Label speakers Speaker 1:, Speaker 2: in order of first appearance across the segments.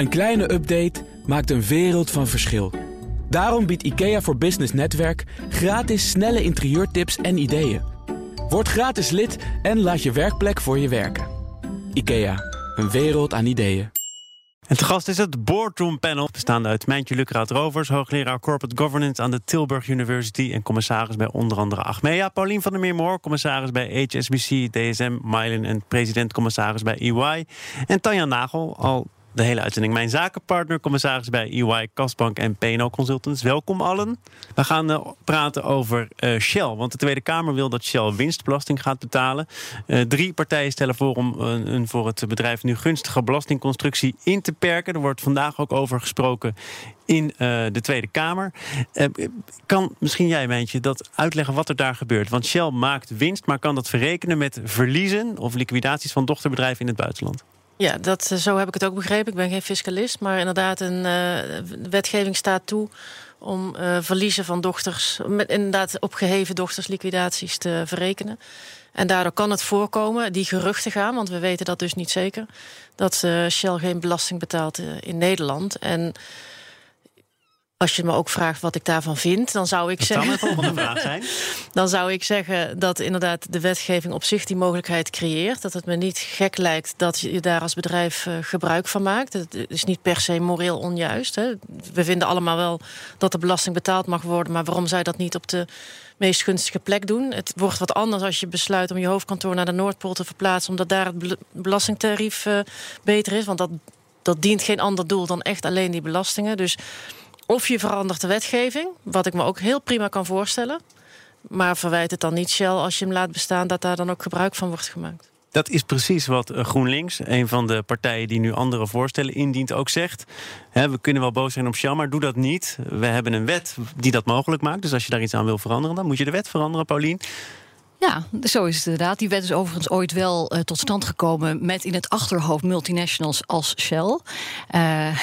Speaker 1: Een kleine update maakt een wereld van verschil. Daarom biedt IKEA voor Business Netwerk gratis snelle interieurtips en ideeën. Word gratis lid en laat je werkplek voor je werken. IKEA, een wereld aan ideeën.
Speaker 2: En te gast is het Boardroom Panel, bestaande uit Mijntje Lucraat Rovers, hoogleraar Corporate Governance aan de Tilburg University en commissaris bij onder andere Achmea. Paulien van der Meermoor, commissaris bij HSBC, DSM, Mylan en president-commissaris bij EY. En Tanja Nagel, al de hele uitzending. Mijn zakenpartner, commissaris bij EY, Kasbank en PNO Consultants. Welkom allen. We gaan uh, praten over uh, Shell. Want de Tweede Kamer wil dat Shell winstbelasting gaat betalen. Uh, drie partijen stellen voor om een voor het bedrijf nu gunstige belastingconstructie in te perken. Er wordt vandaag ook over gesproken in de Tweede Kamer. kan misschien jij, Mijntje, dat uitleggen wat er daar gebeurt? Want Shell maakt winst, maar kan dat verrekenen met verliezen of liquidaties van dochterbedrijven in het buitenland?
Speaker 3: Ja, dat, zo heb ik het ook begrepen. Ik ben geen fiscalist, maar inderdaad, een uh, wetgeving staat toe om uh, verliezen van dochters, met inderdaad opgeheven dochters liquidaties te verrekenen. En daardoor kan het voorkomen, die geruchten gaan, want we weten dat dus niet zeker, dat Shell geen belasting betaalt in Nederland. En als je me ook vraagt wat ik daarvan vind, dan zou ik
Speaker 2: dat
Speaker 3: zeggen.
Speaker 2: Zou volgende vraag zijn.
Speaker 3: dan zou ik zeggen dat inderdaad de wetgeving op zich die mogelijkheid creëert. Dat het me niet gek lijkt dat je daar als bedrijf uh, gebruik van maakt. Het is niet per se moreel onjuist. Hè. We vinden allemaal wel dat de belasting betaald mag worden, maar waarom zou je dat niet op de meest gunstige plek doen? Het wordt wat anders als je besluit om je hoofdkantoor naar de Noordpool te verplaatsen, omdat daar het belastingtarief uh, beter is. Want dat, dat dient geen ander doel dan echt alleen die belastingen. Dus of je verandert de wetgeving, wat ik me ook heel prima kan voorstellen. Maar verwijt het dan niet Shell als je hem laat bestaan dat daar dan ook gebruik van wordt gemaakt.
Speaker 2: Dat is precies wat eh, GroenLinks, een van de partijen die nu andere voorstellen indient, ook zegt. we kunnen wel boos zijn op Shell, maar doe dat niet. We hebben een wet die dat mogelijk maakt. Dus als je daar iets aan wil veranderen, dan moet je de wet veranderen, Paulien.
Speaker 4: Ja, zo is het inderdaad. Die wet is overigens ooit wel uh, tot stand gekomen met in het achterhoofd multinationals als Shell. Uh,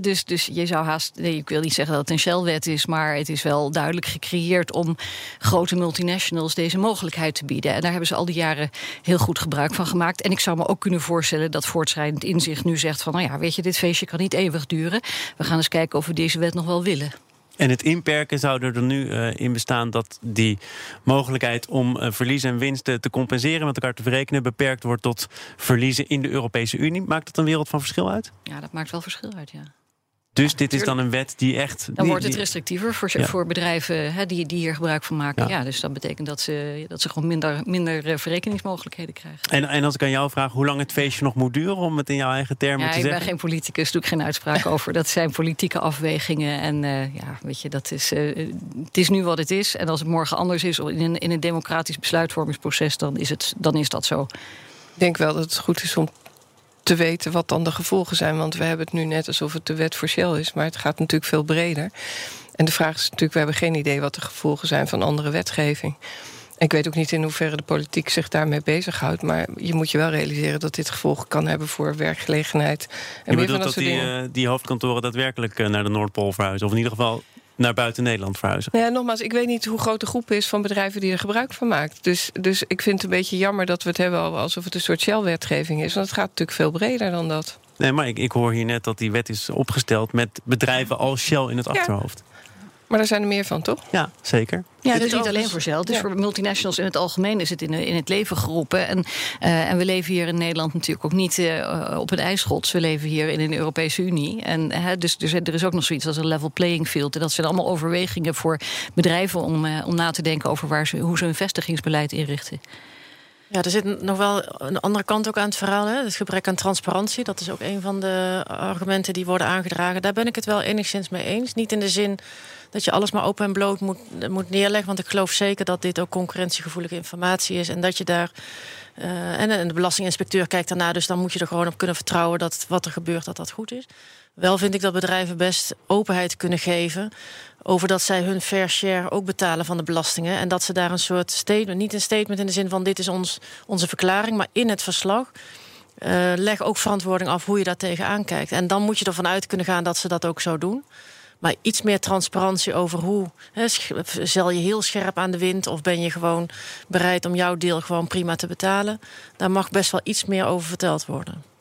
Speaker 4: dus, dus je zou haast, nee, ik wil niet zeggen dat het een Shell-wet is, maar het is wel duidelijk gecreëerd om grote multinationals deze mogelijkheid te bieden. En daar hebben ze al die jaren heel goed gebruik van gemaakt. En ik zou me ook kunnen voorstellen dat voortschrijdend inzicht nu zegt van, nou ja, weet je, dit feestje kan niet eeuwig duren. We gaan eens kijken of we deze wet nog wel willen.
Speaker 2: En het inperken zou er nu uh, in bestaan dat die mogelijkheid om uh, verliezen en winsten te compenseren met elkaar te verrekenen beperkt wordt tot verliezen in de Europese Unie. Maakt dat een wereld van verschil uit?
Speaker 4: Ja, dat maakt wel verschil uit, ja.
Speaker 2: Dus dit is dan een wet die echt.
Speaker 4: Dan wordt het restrictiever voor, ja. voor bedrijven hè, die, die hier gebruik van maken. Ja. ja. dus dat betekent dat ze, dat ze gewoon minder, minder eh, verrekeningsmogelijkheden krijgen.
Speaker 2: En, en als ik aan jou vraag hoe lang het feestje nog moet duren, om het in jouw eigen termen
Speaker 4: ja,
Speaker 2: te zeggen.
Speaker 4: Ik ben geen politicus, doe ik geen uitspraak over. Dat zijn politieke afwegingen. En uh, ja, weet je, dat is, uh, het is nu wat het is. En als het morgen anders is in een, in een democratisch besluitvormingsproces, dan is, het, dan is dat zo.
Speaker 5: Ik denk wel dat het goed is om te weten wat dan de gevolgen zijn. Want we hebben het nu net alsof het de wet voor Shell is, maar het gaat natuurlijk veel breder. En de vraag is natuurlijk, we hebben geen idee wat de gevolgen zijn van andere wetgeving. Ik weet ook niet in hoeverre de politiek zich daarmee bezighoudt. Maar je moet je wel realiseren dat dit gevolgen kan hebben voor werkgelegenheid. En
Speaker 2: je bedoelt dat, dat die, uh, die hoofdkantoren daadwerkelijk uh, naar de Noordpool verhuizen? Of in ieder geval naar buiten Nederland verhuizen.
Speaker 5: Ja, nogmaals, ik weet niet hoe groot de groep is van bedrijven die er gebruik van maakt. Dus, dus ik vind het een beetje jammer dat we het hebben alsof het een soort Shell-wetgeving is. Want het gaat natuurlijk veel breder dan dat.
Speaker 2: Nee, maar ik, ik hoor hier net dat die wet is opgesteld met bedrijven als Shell in het achterhoofd.
Speaker 5: Maar er zijn er meer van, toch?
Speaker 2: Ja, zeker.
Speaker 4: Ja, het is niet alleen voor Shell. Dus ja. voor multinationals in het algemeen is het in, in het leven geroepen. En, uh, en we leven hier in Nederland natuurlijk ook niet uh, op een ijsschots. We leven hier in een Europese Unie. En uh, dus, dus er is ook nog zoiets als een level playing field. En dat zijn allemaal overwegingen voor bedrijven om, om na te denken over waar ze, hoe ze hun vestigingsbeleid inrichten.
Speaker 3: Ja, er zit nog wel een andere kant ook aan het verhaal. Hè? Het gebrek aan transparantie. Dat is ook een van de argumenten die worden aangedragen. Daar ben ik het wel enigszins mee eens. Niet in de zin dat je alles maar open en bloot moet, moet neerleggen. Want ik geloof zeker dat dit ook concurrentiegevoelige informatie is. En dat je daar. Uh, en de belastinginspecteur kijkt daarna. Dus dan moet je er gewoon op kunnen vertrouwen dat wat er gebeurt, dat dat goed is. Wel vind ik dat bedrijven best openheid kunnen geven over dat zij hun fair share ook betalen van de belastingen. En dat ze daar een soort statement, niet een statement in de zin van dit is ons, onze verklaring, maar in het verslag. Uh, leg ook verantwoording af hoe je daar tegenaan kijkt. En dan moet je ervan uit kunnen gaan dat ze dat ook zo doen. Maar iets meer transparantie over hoe. Zel je heel scherp aan de wind of ben je gewoon bereid om jouw deel gewoon prima te betalen? Daar mag best wel iets meer over verteld worden.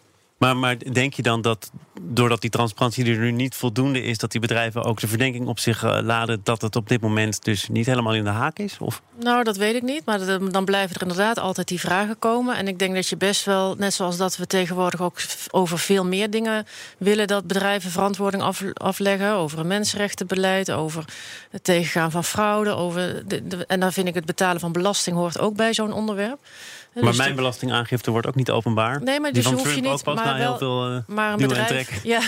Speaker 2: Maar, denk je dan dat doordat die transparantie er nu niet voldoende is, dat die bedrijven ook de verdenking op zich uh, laden dat het op dit moment dus niet helemaal in de haak is? Of?
Speaker 3: Nou, dat weet ik niet. Maar dan blijven er inderdaad altijd die vragen komen. En ik denk dat je best wel, net zoals dat we tegenwoordig ook over veel meer dingen willen dat bedrijven verantwoording af, afleggen. Over een mensenrechtenbeleid, over het tegengaan van fraude. Over en dan vind ik het betalen van belasting hoort ook bij zo'n onderwerp.
Speaker 2: Maar dus mijn belastingaangifte wordt ook niet openbaar.
Speaker 3: Nee, maar dus je hoef je niet.
Speaker 2: Maar, wel, heel veel, uh,
Speaker 3: maar een bedrijf. Ja,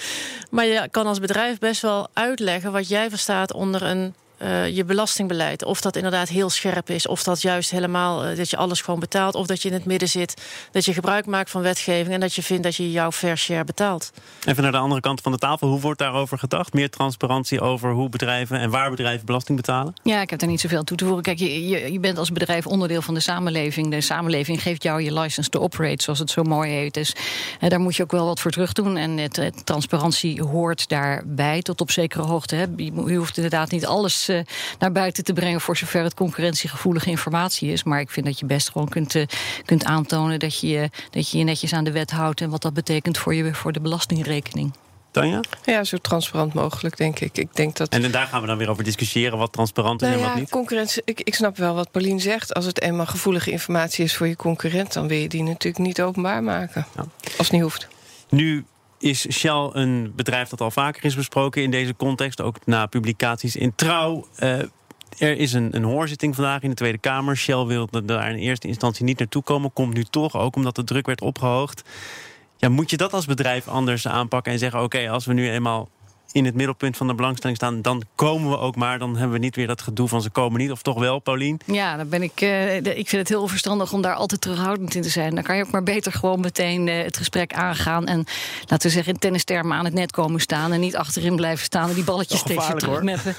Speaker 3: maar je kan als bedrijf best wel uitleggen wat jij verstaat onder een uh, je belastingbeleid. Of dat inderdaad heel scherp is, of dat juist helemaal uh, dat je alles gewoon betaalt, of dat je in het midden zit, dat je gebruik maakt van wetgeving en dat je vindt dat je jouw fair share betaalt.
Speaker 2: Even naar de andere kant van de tafel. Hoe wordt daarover gedacht? Meer transparantie over hoe bedrijven en waar bedrijven belasting betalen?
Speaker 4: Ja, ik heb daar niet zoveel toe te voegen. Kijk, je, je, je bent als bedrijf onderdeel van de samenleving. De samenleving geeft jou je license to operate, zoals het zo mooi heet. Dus uh, daar moet je ook wel wat voor terug doen. En het, het, transparantie hoort daarbij tot op zekere hoogte. Hè. Je, je hoeft inderdaad niet alles uh, naar buiten te brengen voor zover het concurrentiegevoelige informatie is. Maar ik vind dat je best gewoon kunt, uh, kunt aantonen dat je, dat je je netjes aan de wet houdt en wat dat betekent voor, je, voor de belastingrekening.
Speaker 2: Tanja?
Speaker 5: Ja, zo transparant mogelijk, denk ik. ik denk dat...
Speaker 2: En daar gaan we dan weer over discussiëren wat transparant is
Speaker 5: nou
Speaker 2: en wat
Speaker 5: ja,
Speaker 2: niet.
Speaker 5: Concurrentie, ik, ik snap wel wat Paulien zegt. Als het eenmaal gevoelige informatie is voor je concurrent, dan wil je die natuurlijk niet openbaar maken. Ja. Als het niet hoeft.
Speaker 2: Nu is Shell een bedrijf dat al vaker is besproken in deze context, ook na publicaties in Trouw. Uh, er is een, een hoorzitting vandaag in de Tweede Kamer. Shell wilde daar in eerste instantie niet naartoe komen. Komt nu toch, ook omdat de druk werd opgehoogd. Ja, moet je dat als bedrijf anders aanpakken en zeggen: oké, als we nu eenmaal in het middelpunt van de belangstelling staan, dan komen we ook maar. Dan hebben we niet weer dat gedoe van ze komen niet. Of toch wel, Paulien?
Speaker 4: Ja, dan ben ik. Uh, ik vind het heel verstandig om daar altijd terughoudend in te zijn. Dan kan je ook maar beter gewoon meteen uh, het gesprek aangaan. En laten we zeggen, in tennistermen aan het net komen staan. En niet achterin blijven staan en die balletjes steeds terugmeppen.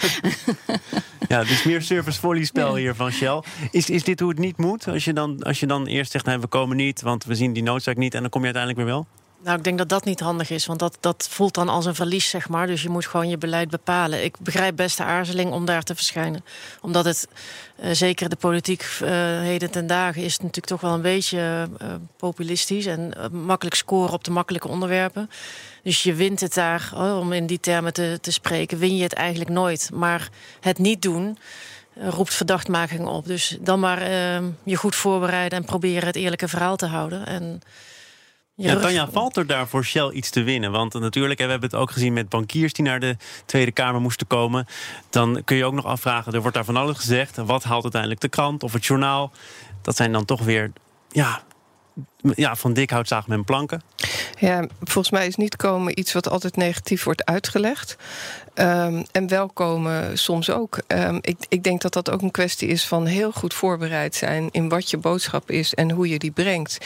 Speaker 2: ja, is meer service volley spel hier van Shell. Is, is dit hoe het niet moet? Als je dan, als je dan eerst zegt, nee, we komen niet, want we zien die noodzaak niet. En dan kom je uiteindelijk weer wel?
Speaker 3: Nou, ik denk dat dat niet handig is, want dat, dat voelt dan als een verlies, zeg maar. Dus je moet gewoon je beleid bepalen. Ik begrijp best de aarzeling om daar te verschijnen. Omdat het, uh, zeker de politiek uh, heden ten dagen, is natuurlijk toch wel een beetje uh, populistisch en makkelijk scoren op de makkelijke onderwerpen. Dus je wint het daar, oh, om in die termen te, te spreken, win je het eigenlijk nooit. Maar het niet doen roept verdachtmaking op. Dus dan maar je goed voorbereiden en proberen het eerlijke verhaal te houden. En
Speaker 2: ja, Tanja, valt er daar voor Shell iets te winnen? Want natuurlijk, we hebben het ook gezien met bankiers die naar de Tweede Kamer moesten komen. Dan kun je ook nog afvragen, er wordt daar van alles gezegd. Wat haalt uiteindelijk de krant of het journaal? Dat zijn dan toch weer ja, ja, van dik hout zagen men planken.
Speaker 5: Ja, volgens mij is niet komen iets wat altijd negatief wordt uitgelegd. Um, en wel komen soms ook. Um, ik, ik denk dat dat ook een kwestie is van heel goed voorbereid zijn in wat je boodschap is en hoe je die brengt.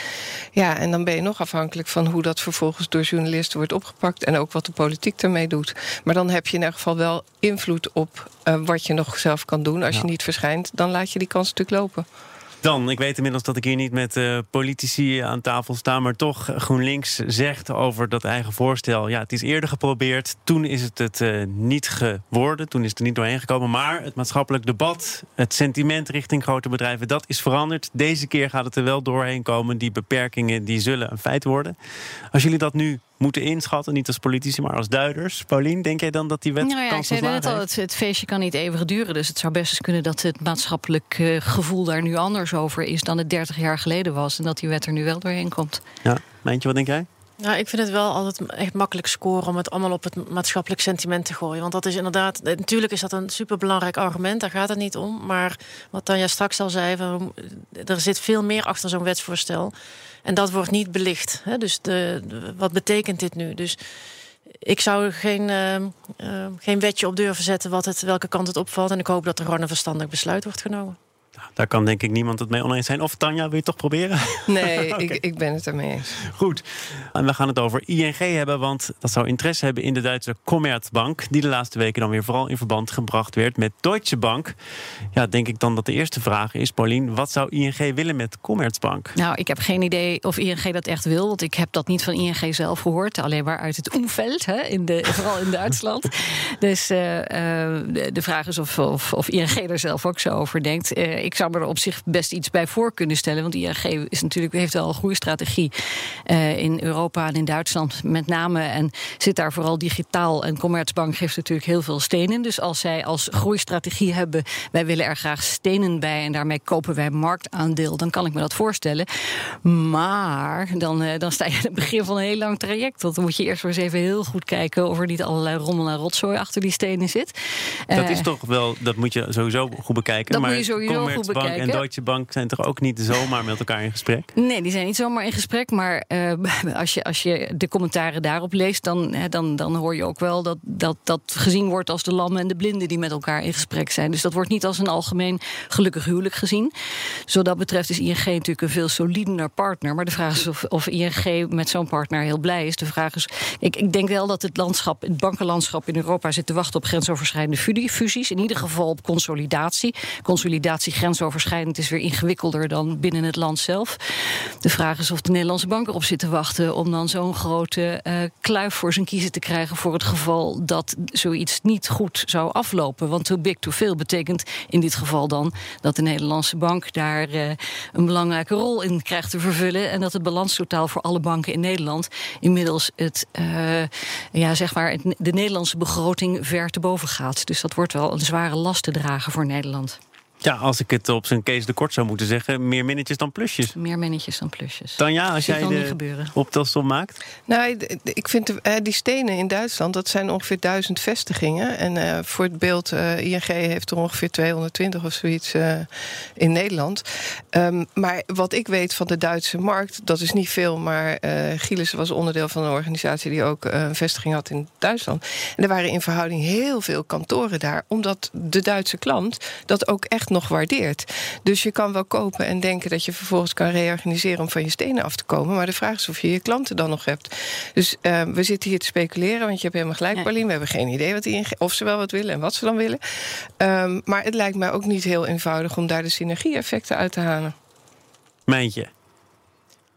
Speaker 5: Ja, en dan ben je nog afhankelijk van hoe dat vervolgens door journalisten wordt opgepakt en ook wat de politiek ermee doet. Maar dan heb je in ieder geval wel invloed op uh, wat je nog zelf kan doen. Als ja. je niet verschijnt, dan laat je die kans natuurlijk lopen.
Speaker 2: Dan, ik weet inmiddels dat ik hier niet met uh, politici aan tafel sta, maar toch GroenLinks zegt over dat eigen voorstel. Ja, het is eerder geprobeerd. Toen is het het uh, niet geworden. Toen is het er niet doorheen gekomen. Maar het maatschappelijk debat, het sentiment richting grote bedrijven, dat is veranderd. Deze keer gaat het er wel doorheen komen. Die beperkingen die zullen een feit worden. Als jullie dat nu moeten inschatten. Niet als politici, maar als duiders. Paulien, denk jij dan dat die wet
Speaker 4: nou ja,
Speaker 2: kans
Speaker 4: ik zei net al, het, het, feestje kan niet eeuwig duren. Dus het zou best eens kunnen dat het maatschappelijk uh, gevoel daar nu anders over is dan het 30 jaar geleden was. En dat die wet er nu wel doorheen komt.
Speaker 2: Ja, Mijntje, wat denk jij?
Speaker 3: Nou, ik vind het wel altijd echt makkelijk scoren om het allemaal op het maatschappelijk sentiment te gooien. Want dat is inderdaad, natuurlijk is dat een superbelangrijk argument, daar gaat het niet om. Maar wat Tanja straks al zei, er zit veel meer achter zo'n wetsvoorstel. En dat wordt niet belicht. Hè? Dus de, wat betekent dit nu? Dus ik zou geen, uh, uh, geen wetje op durven zetten wat het, welke kant het opvalt. En ik hoop dat er gewoon een verstandig besluit wordt genomen.
Speaker 2: Daar kan denk ik niemand het mee oneens zijn. Of Tanja, wil je toch proberen?
Speaker 5: Nee, okay. ik, ik ben het ermee eens.
Speaker 2: Goed. En we gaan het over ING hebben, want dat zou interesse hebben in de Duitse Commerzbank. Die de laatste weken dan weer vooral in verband gebracht werd met Deutsche Bank. Ja, denk ik dan dat de eerste vraag is, Paulien, wat zou ING willen met Commerzbank?
Speaker 4: Nou, ik heb geen idee of ING dat echt wil, want ik heb dat niet van ING zelf gehoord. Alleen maar uit het omveld, hè, in de, vooral in Duitsland. dus uh, uh, de vraag is of, of, of, ING er zelf ook zo over denkt. Uh, ik zou me er op zich best iets bij voor kunnen stellen. Want ING is natuurlijk, heeft wel een groeistrategie uh, in Europa en in Duitsland met name. En zit daar vooral digitaal. En Commerzbank geeft natuurlijk heel veel stenen. Dus als zij als groeistrategie hebben, wij willen er graag stenen bij en daarmee kopen wij marktaandeel, dan kan ik me dat voorstellen. Maar dan, uh, dan sta je aan het begin van een heel lang traject. Want dan moet je eerst maar eens even heel goed kijken of er niet allerlei rommel en rotzooi achter die stenen zit.
Speaker 2: Dat uh, is toch wel, dat moet je sowieso goed bekijken.
Speaker 4: Dat
Speaker 2: maar
Speaker 4: moet je sowieso goed bekijken.
Speaker 2: en Deutsche Bank zijn toch ook niet zomaar met elkaar in gesprek?
Speaker 4: Nee, die zijn niet zomaar in gesprek. Maar uh, als, je, als je de commentaren daarop leest, dan, dan, dan hoor je ook wel dat, dat dat gezien wordt als de lammen en de blinden die met elkaar in gesprek zijn. Dus dat wordt niet als een algemeen gelukkig huwelijk gezien. Zo dat betreft is ING natuurlijk een veel solidener partner. Maar de vraag is of, of ING met zo'n partner heel blij is. De vraag is, ik, ik denk wel dat het landschap, het bankenlandschap in Europa zit te wachten op grensoverschrijdende fusies. In ieder geval op consolidatie. Consolidatie grensoverschrijdend is weer ingewikkelder dan binnen het land zelf. De vraag is of de Nederlandse bank erop zit te wachten om dan zo'n grote uh, kluif voor zijn kiezen te krijgen voor het geval dat zoiets niet goed zou aflopen. Want too big to fail betekent in dit geval dan dat de Nederlandse bank daar uh, een belangrijke rol in krijgt te vervullen. En dat het balanstotaal voor alle banken in Nederland inmiddels het, uh, ja, zeg maar de Nederlandse begroting ver te boven gaat. Dus dat wordt wel een zware last te dragen voor Nederland.
Speaker 2: Ja, als ik het op zijn Kees de Kort zou moeten zeggen, meer minnetjes dan plusjes.
Speaker 4: Meer minnetjes dan plusjes.
Speaker 2: Dan ja, als jij de optelsom maakt?
Speaker 5: Nou, ik vind die stenen in Duitsland, dat zijn ongeveer duizend vestigingen. En uh, voor het beeld, uh, ING heeft er ongeveer 220 of zoiets uh, in Nederland. Um, maar wat ik weet van de Duitse markt, dat is niet veel. Maar Gielis was onderdeel van een organisatie die ook een vestiging had in Duitsland. En er waren in verhouding heel veel kantoren daar. Omdat de Duitse klant dat ook echt nog waardeert. Dus je kan wel kopen en denken dat je vervolgens kan reorganiseren om van je stenen af te komen. Maar de vraag is of je je klanten dan nog hebt. Dus uh, we zitten hier te speculeren, want je hebt helemaal gelijk, Paulien. We hebben geen idee wat die of ze wel wat willen en wat ze dan willen. Um, maar het lijkt mij ook niet heel eenvoudig om daar de synergie-effecten uit te halen.
Speaker 2: Mijntje.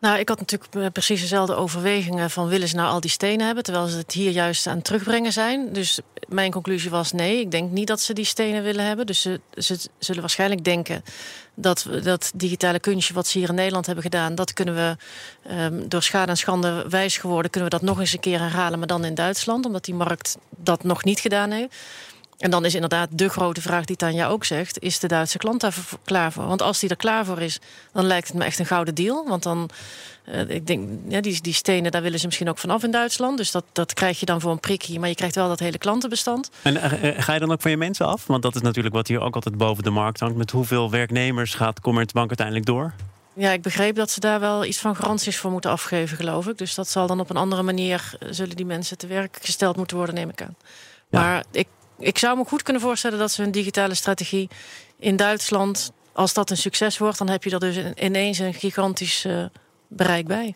Speaker 3: Nou, ik had natuurlijk precies dezelfde overwegingen van willen ze nou al die stenen hebben, terwijl ze het hier juist aan terugbrengen zijn. Dus mijn conclusie was nee, ik denk niet dat ze die stenen willen hebben. Dus ze, zullen waarschijnlijk denken dat we dat digitale kunstje wat ze hier in Nederland hebben gedaan, dat kunnen we um, door schade en schande wijs geworden, kunnen we dat nog eens een keer herhalen, maar dan in Duitsland, omdat die markt dat nog niet gedaan heeft. En dan is inderdaad de grote vraag die Tanja ook zegt: is de Duitse klant daar klaar voor? Want als die er klaar voor is, dan lijkt het me echt een gouden deal. Want dan, uh, ik denk, ja, die, die stenen, daar willen ze misschien ook vanaf in Duitsland. Dus dat, dat krijg je dan voor een prikje. Maar je krijgt wel dat hele klantenbestand.
Speaker 2: En uh, ga je dan ook van je mensen af? Want dat is natuurlijk wat hier ook altijd boven de markt hangt. Met hoeveel werknemers gaat Commerzbank uiteindelijk door?
Speaker 3: Ja, ik begreep dat ze daar wel iets van garanties voor moeten afgeven, geloof ik. Dus dat zal dan op een andere manier, zullen die mensen te werk gesteld moeten worden, neem ik aan. Ja. Maar ik ik zou me goed kunnen voorstellen dat ze hun digitale strategie in Duitsland, als dat een succes wordt, dan heb je er dus ineens een gigantisch uh, bereik bij.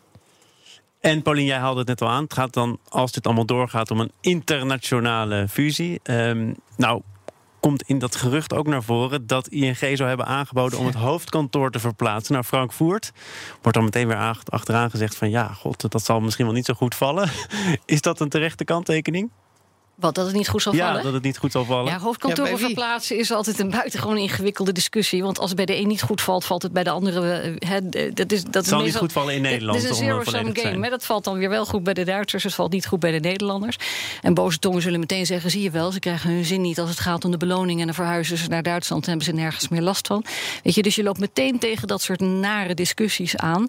Speaker 2: En Paulien, jij haalde het net al aan. Het gaat dan, als dit allemaal doorgaat, om een internationale fusie. Um, nou, komt in dat gerucht ook naar voren dat ING zou hebben aangeboden om het hoofdkantoor te verplaatsen naar Frankfurt. Wordt dan meteen weer achteraan gezegd van ja, god, dat zal misschien wel niet zo goed vallen. Is dat een terechte kanttekening?
Speaker 4: Wat, dat het niet goed zal vallen?
Speaker 2: Ja, dat het niet goed zal vallen.
Speaker 4: Ja, hoofdkantoren ja, verplaatsen is altijd een buitengewoon ingewikkelde discussie. Want als het bij de een niet goed valt, valt het bij de andere... He,
Speaker 2: eh, dat is, dat het zal niet goed vallen in Nederland.
Speaker 4: Het is een zero-sum game. Maar dat valt dan weer wel goed bij de Duitsers. Het valt niet goed bij de Nederlanders. En boze tongen zullen meteen zeggen... zie je wel, ze krijgen hun zin niet als het gaat om de beloning... en dan verhuizen ze naar Duitsland en hebben ze nergens meer last van. Weet je, dus je loopt meteen tegen dat soort nare discussies aan.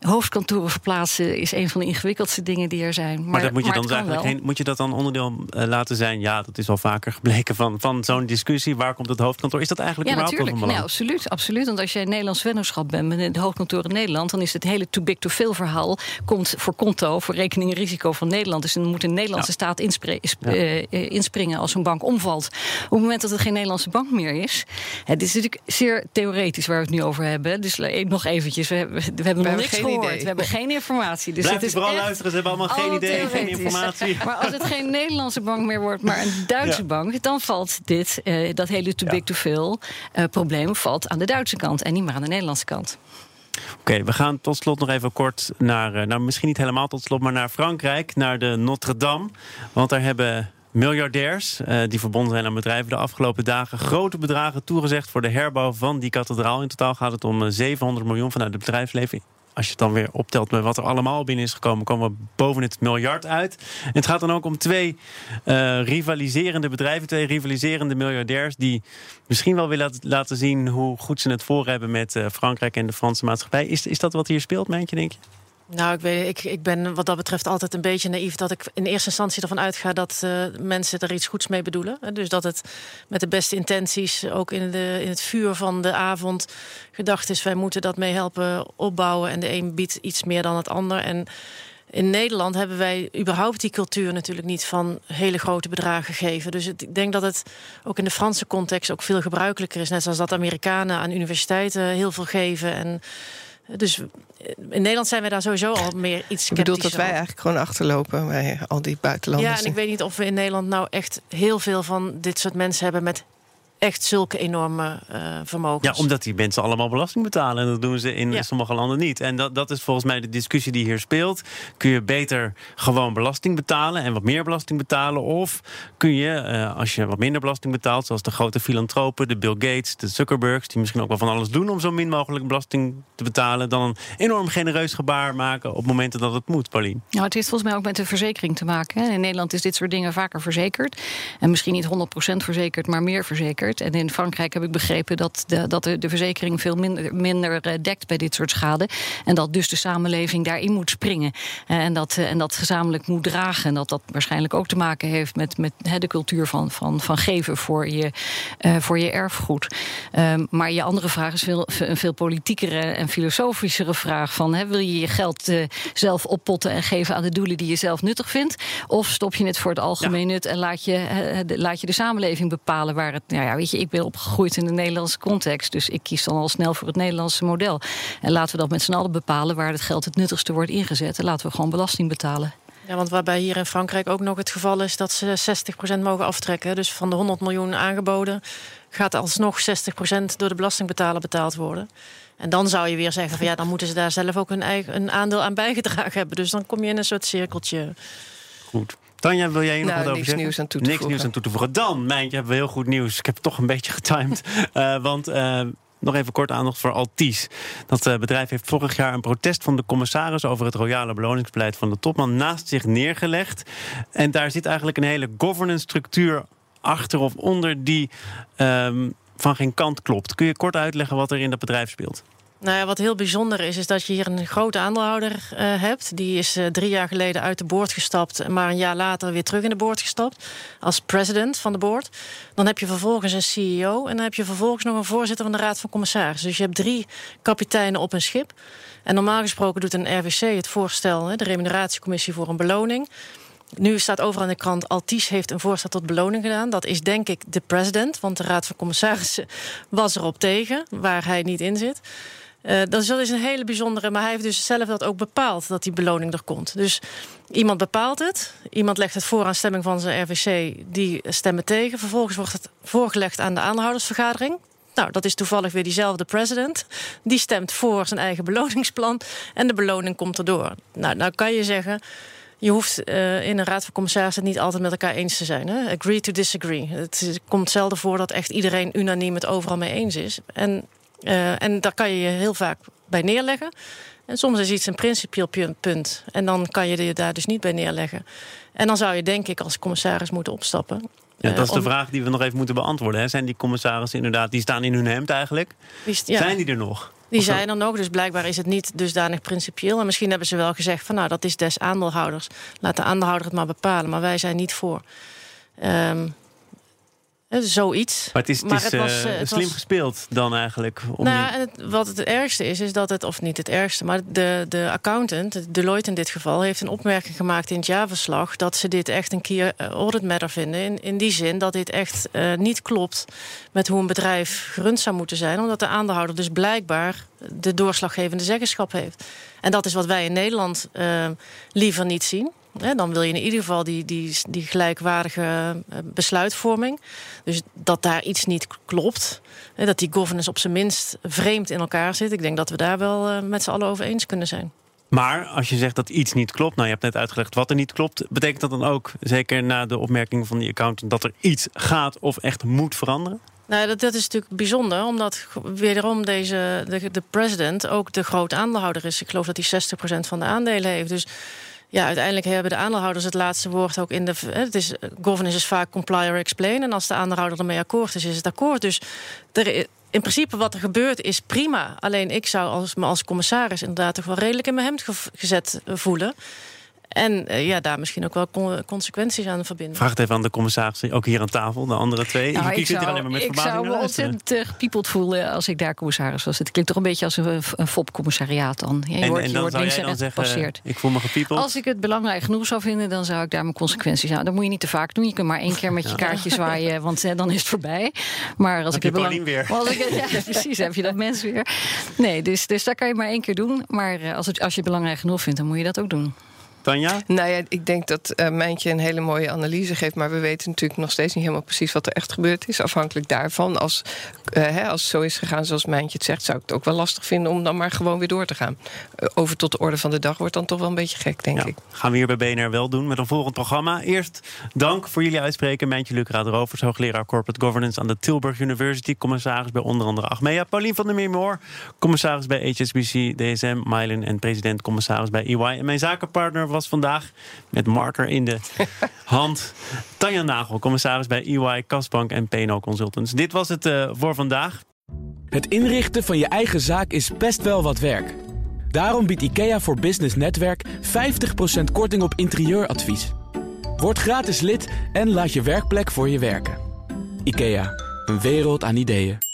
Speaker 4: Hoofdkantoren verplaatsen is een van de ingewikkeldste dingen die er zijn.
Speaker 2: Maar, maar dat moet je dan eigenlijk geen, moet je dat dan onderdeel uh, laten zijn. Ja, dat is al vaker gebleken van, van zo'n discussie. Waar komt het hoofdkantoor? Is dat eigenlijk
Speaker 4: ja,
Speaker 2: überhaupt
Speaker 4: natuurlijk.
Speaker 2: van
Speaker 4: belang? Ja, absoluut, absoluut. Want als jij Nederlands vennootschap bent met het hoofdkantoor in Nederland... dan is het hele too big to fail verhaal... komt voor konto, voor rekening en risico van Nederland. Dus dan moet de Nederlandse ja. staat inspre ja. uh, inspringen als een bank omvalt. Op het moment dat het geen Nederlandse bank meer is... Het is natuurlijk zeer theoretisch waar we het nu over hebben. Dus nog eventjes, we hebben, we hebben we nog niks gehoord. Idee. We hebben geen informatie. Dus
Speaker 2: Blijf
Speaker 4: het is
Speaker 2: vooral luisteren, ze hebben allemaal geen idee, geen informatie.
Speaker 4: Maar als het geen Nederlandse bank meer wordt maar een Duitse ja. bank, dan valt dit, uh, dat hele too big to fail uh, probleem valt aan de Duitse kant en niet meer aan de Nederlandse kant.
Speaker 2: Oké, okay, we gaan tot slot nog even kort naar, nou misschien niet helemaal tot slot, maar naar Frankrijk, naar de Notre Dame. Want daar hebben miljardairs die verbonden zijn aan bedrijven de afgelopen dagen grote bedragen toegezegd voor de herbouw van die kathedraal. In totaal gaat het om 700 miljoen vanuit het bedrijfsleven als je het dan weer optelt met wat er allemaal binnen is gekomen, komen we boven het miljard uit. En het gaat dan ook om twee uh, rivaliserende bedrijven, twee rivaliserende miljardairs, die misschien wel willen laten zien hoe goed ze het voor hebben met uh, Frankrijk en de Franse maatschappij. Is, is dat wat hier speelt, meentje, denk je?
Speaker 3: Nou, ik, weet, ik, ik ben wat dat betreft altijd een beetje naïef dat ik in eerste instantie ervan uitga dat uh, mensen er iets goeds mee bedoelen. Dus dat het met de beste intenties ook in, de, in het vuur van de avond gedacht is: wij moeten dat mee helpen opbouwen. En de een biedt iets meer dan het ander. En in Nederland hebben wij überhaupt die cultuur natuurlijk niet van hele grote bedragen geven. Dus ik denk dat het ook in de Franse context ook veel gebruikelijker is. Net zoals dat Amerikanen aan universiteiten heel veel geven. En dus in Nederland zijn we daar sowieso al meer iets
Speaker 5: Ik bedoel dat wij eigenlijk gewoon achterlopen bij al die buitenlanders.
Speaker 3: Ja, en ik weet niet of we in Nederland nou echt heel veel van dit soort mensen hebben met echt zulke enorme uh, vermogens.
Speaker 2: Ja, omdat die mensen allemaal belasting betalen. En dat doen ze in sommige landen niet. En dat, dat is volgens mij de discussie die hier speelt. Kun je beter gewoon belasting betalen en wat meer belasting betalen? Of kun je, uh, als je wat minder belasting betaalt, zoals de grote filantropen, de Bill Gates, de Zuckerbergs, die misschien ook wel van alles doen om zo min mogelijk belasting te betalen, dan een enorm genereus gebaar maken op momenten dat het moet, Pauline?
Speaker 4: Nou, het heeft volgens mij ook met de verzekering te maken. Hè. In Nederland is dit soort dingen vaker verzekerd. En misschien niet 100% verzekerd, maar meer verzekerd. En in Frankrijk heb ik begrepen dat de, dat de, de verzekering veel minder, minder eh, dekt bij dit soort schade. En dat dus de samenleving daarin moet springen. Eh, en dat, eh, en dat gezamenlijk moet dragen. En dat dat waarschijnlijk ook te maken heeft met, met de cultuur van, van, van geven voor je, voor je erfgoed. Ehm, maar je andere vraag is veel, een veel politiekere en filosofischere vraag: van, wil je je geld zelf oppotten en geven aan de doelen die je zelf nuttig vindt? Of stop je het voor het algemeen nut en laat je, laat je de samenleving bepalen waar het. Nou ja, weet je, ik ben opgegroeid in de Nederlandse context. Dus ik kies dan al snel voor het Nederlandse model. En laten we dat met z'n allen bepalen waar het geld het nuttigste wordt ingezet. En laten we gewoon belasting betalen.
Speaker 3: Ja, want waarbij hier in Frankrijk ook nog het geval is dat ze 60% mogen aftrekken. Dus van de 100 miljoen aangeboden gaat alsnog 60% door de belastingbetaler betaald worden. En dan zou je weer zeggen van ja, dan moeten ze daar zelf ook hun eigen een aandeel aan bijgedragen hebben. Dus dan kom je in een soort cirkeltje.
Speaker 2: Goed. Tanja, wil jij nog
Speaker 5: nou,
Speaker 2: wat over
Speaker 5: niks Nieuws aan toe te
Speaker 2: niks nieuws aan toe te voegen. Dan, Mijntje, hebben we heel goed nieuws. Ik heb het toch een beetje getimed. uh, want... Uh, nog even kort aandacht voor Altis. Dat uh, bedrijf heeft vorig jaar een protest van de commissaris over het royale beloningsbeleid van de topman naast zich neergelegd. En daar zit eigenlijk een hele governance structuur achter of onder die um, van geen kant klopt. Kun je kort uitleggen wat er in dat bedrijf speelt?
Speaker 3: Nou ja, wat heel bijzonder is, is dat je hier een grote aandeelhouder uh, hebt. Die is uh, drie jaar geleden uit de boord gestapt, maar een jaar later weer terug in de boord gestapt. Als president van de boord. Dan heb je vervolgens een CEO en dan heb je vervolgens nog een voorzitter van de Raad van Commissarissen. Dus je hebt drie kapiteinen op een schip. En normaal gesproken doet een RWC het voorstel, de remuneratiecommissie voor een beloning. Nu staat overal in de krant... Altis heeft een voorstel tot beloning gedaan. Dat is denk ik de president, want de Raad van Commissarissen was erop tegen... waar hij niet in zit. Uh, dat is, een hele bijzondere, maar hij heeft dus zelf dat ook bepaald dat die beloning er komt. Dus iemand bepaalt het, iemand legt het voor aan stemming van zijn RVC, die stemmen tegen. Vervolgens wordt het voorgelegd aan de aandeelhoudersvergadering. Nou, dat is toevallig weer diezelfde president. Die stemt voor zijn eigen beloningsplan en de beloning komt erdoor. Nou, nou kan je zeggen, je hoeft uh, in een raad van commissarissen niet altijd met elkaar eens te zijn. Hè? Agree to disagree. Het komt zelden voor dat echt iedereen unaniem het overal mee eens is. En uh, en daar kan je je heel vaak bij neerleggen. En soms is iets een principieel punt. En dan kan je je daar dus niet bij neerleggen. En dan zou je denk ik als commissaris moeten opstappen.
Speaker 2: Ja, dat is de vraag die we nog even moeten beantwoorden. Hè? Zijn die commissarissen inderdaad, die staan in hun hemd eigenlijk? ja. Zijn die er nog?
Speaker 3: Die zijn er nog, dus blijkbaar is het niet dusdanig principieel. En misschien hebben ze wel gezegd van nou, dat is des aandeelhouders. Laat de aandeelhouder het maar bepalen, maar wij zijn niet voor. Um, zoiets.
Speaker 2: Maar het is, het is was, uh, slim gespeeld dan eigenlijk.
Speaker 3: Om nou, en het, wat het ergste is, is dat het, of niet het ergste, maar de, de accountant, Deloitte in dit geval, heeft een opmerking gemaakt in het jaarverslag dat ze dit echt een keer uh, audit matter vinden. In, in die zin dat dit echt uh, niet klopt met hoe een bedrijf gerund zou moeten zijn, omdat de aandeelhouder dus blijkbaar de doorslaggevende zeggenschap heeft. En dat is wat wij in Nederland liever niet zien dan wil je in ieder geval die, die, die gelijkwaardige eh, besluitvorming. Dus dat daar iets niet klopt. dat die governance op zijn minst vreemd in elkaar zit. Ik denk dat we daar wel eh, met z'n allen over eens kunnen zijn.
Speaker 2: Maar als je zegt dat iets niet klopt, nou je hebt net uitgelegd wat er niet klopt, betekent dat dan ook, zeker na de opmerking van die accountant, dat er iets gaat of echt moet veranderen?
Speaker 3: Nou, dat, dat is natuurlijk bijzonder, omdat wederom deze, de, de president ook de grote aandeelhouder is. Ik geloof dat hij 60% van de aandelen heeft. Dus ja, uiteindelijk hebben de aandeelhouders het laatste woord ook in de. Het is, governance is vaak comply or explain. En als de aandeelhouder ermee akkoord is, is het akkoord. Dus er, in principe wat er gebeurt is prima. Alleen ik zou als, me als commissaris inderdaad toch wel redelijk in mijn hemd gezet voelen. En uh, ja, daar misschien ook wel consequenties aan verbinden.
Speaker 2: Vraag het even aan de commissaris, ook hier aan tafel, de andere twee.
Speaker 4: Nou, ik, zou, alleen maar met ik zou me ontzettend uh, gepiepeld voelen als ik daar commissaris was. Het klinkt toch een beetje als een, een FOP-commissariaat dan. Ja, je
Speaker 2: en,
Speaker 4: wordt,
Speaker 2: en dan
Speaker 4: je wordt
Speaker 2: links en gepasseerd. Ik voel me gepiepeld.
Speaker 4: Als ik het belangrijk genoeg zou vinden, dan zou ik daar mijn consequenties aan. Dat moet je niet te vaak doen. Je kunt maar één keer met je kaartje zwaaien, want uh, dan is het voorbij. Maar als
Speaker 2: heb
Speaker 4: ik
Speaker 2: het belang... weer.
Speaker 4: Als ik, ja, precies, heb je dat mens weer. Nee, dus, dus daar kan je maar één keer doen. Maar als, het, als je het belangrijk genoeg vindt, dan moet je dat ook doen.
Speaker 2: Tanja?
Speaker 5: Nou ja, ik denk dat uh, Mijntje een hele mooie analyse geeft. Maar we weten natuurlijk nog steeds niet helemaal precies wat er echt gebeurd is. Afhankelijk daarvan. Als, uh, hè, als het zo is gegaan zoals Mijntje het zegt, zou ik het ook wel lastig vinden om dan maar gewoon weer door te gaan. Uh, over tot de orde van de dag wordt dan toch wel een beetje gek, denk
Speaker 2: ja,
Speaker 5: ik.
Speaker 2: Gaan we hier bij BNR wel doen met een volgend programma. Eerst dank voor jullie uitspreken. Mijntje Lucraat Rovers, hoogleraar Corporate Governance aan de Tilburg University. Commissaris bij onder andere Achmea. Paulien van der Meermoor, commissaris bij HSBC, DSM, Mylen en president-commissaris bij EY. En mijn zakenpartner was vandaag met marker in de hand. Tanja Nagel, commissaris bij EY, Kasbank en PNO Consultants. Dit was het uh, voor vandaag.
Speaker 1: Het inrichten van je eigen zaak is best wel wat werk. Daarom biedt IKEA voor Business Netwerk 50% korting op interieuradvies. Word gratis lid en laat je werkplek voor je werken. IKEA, een wereld aan ideeën.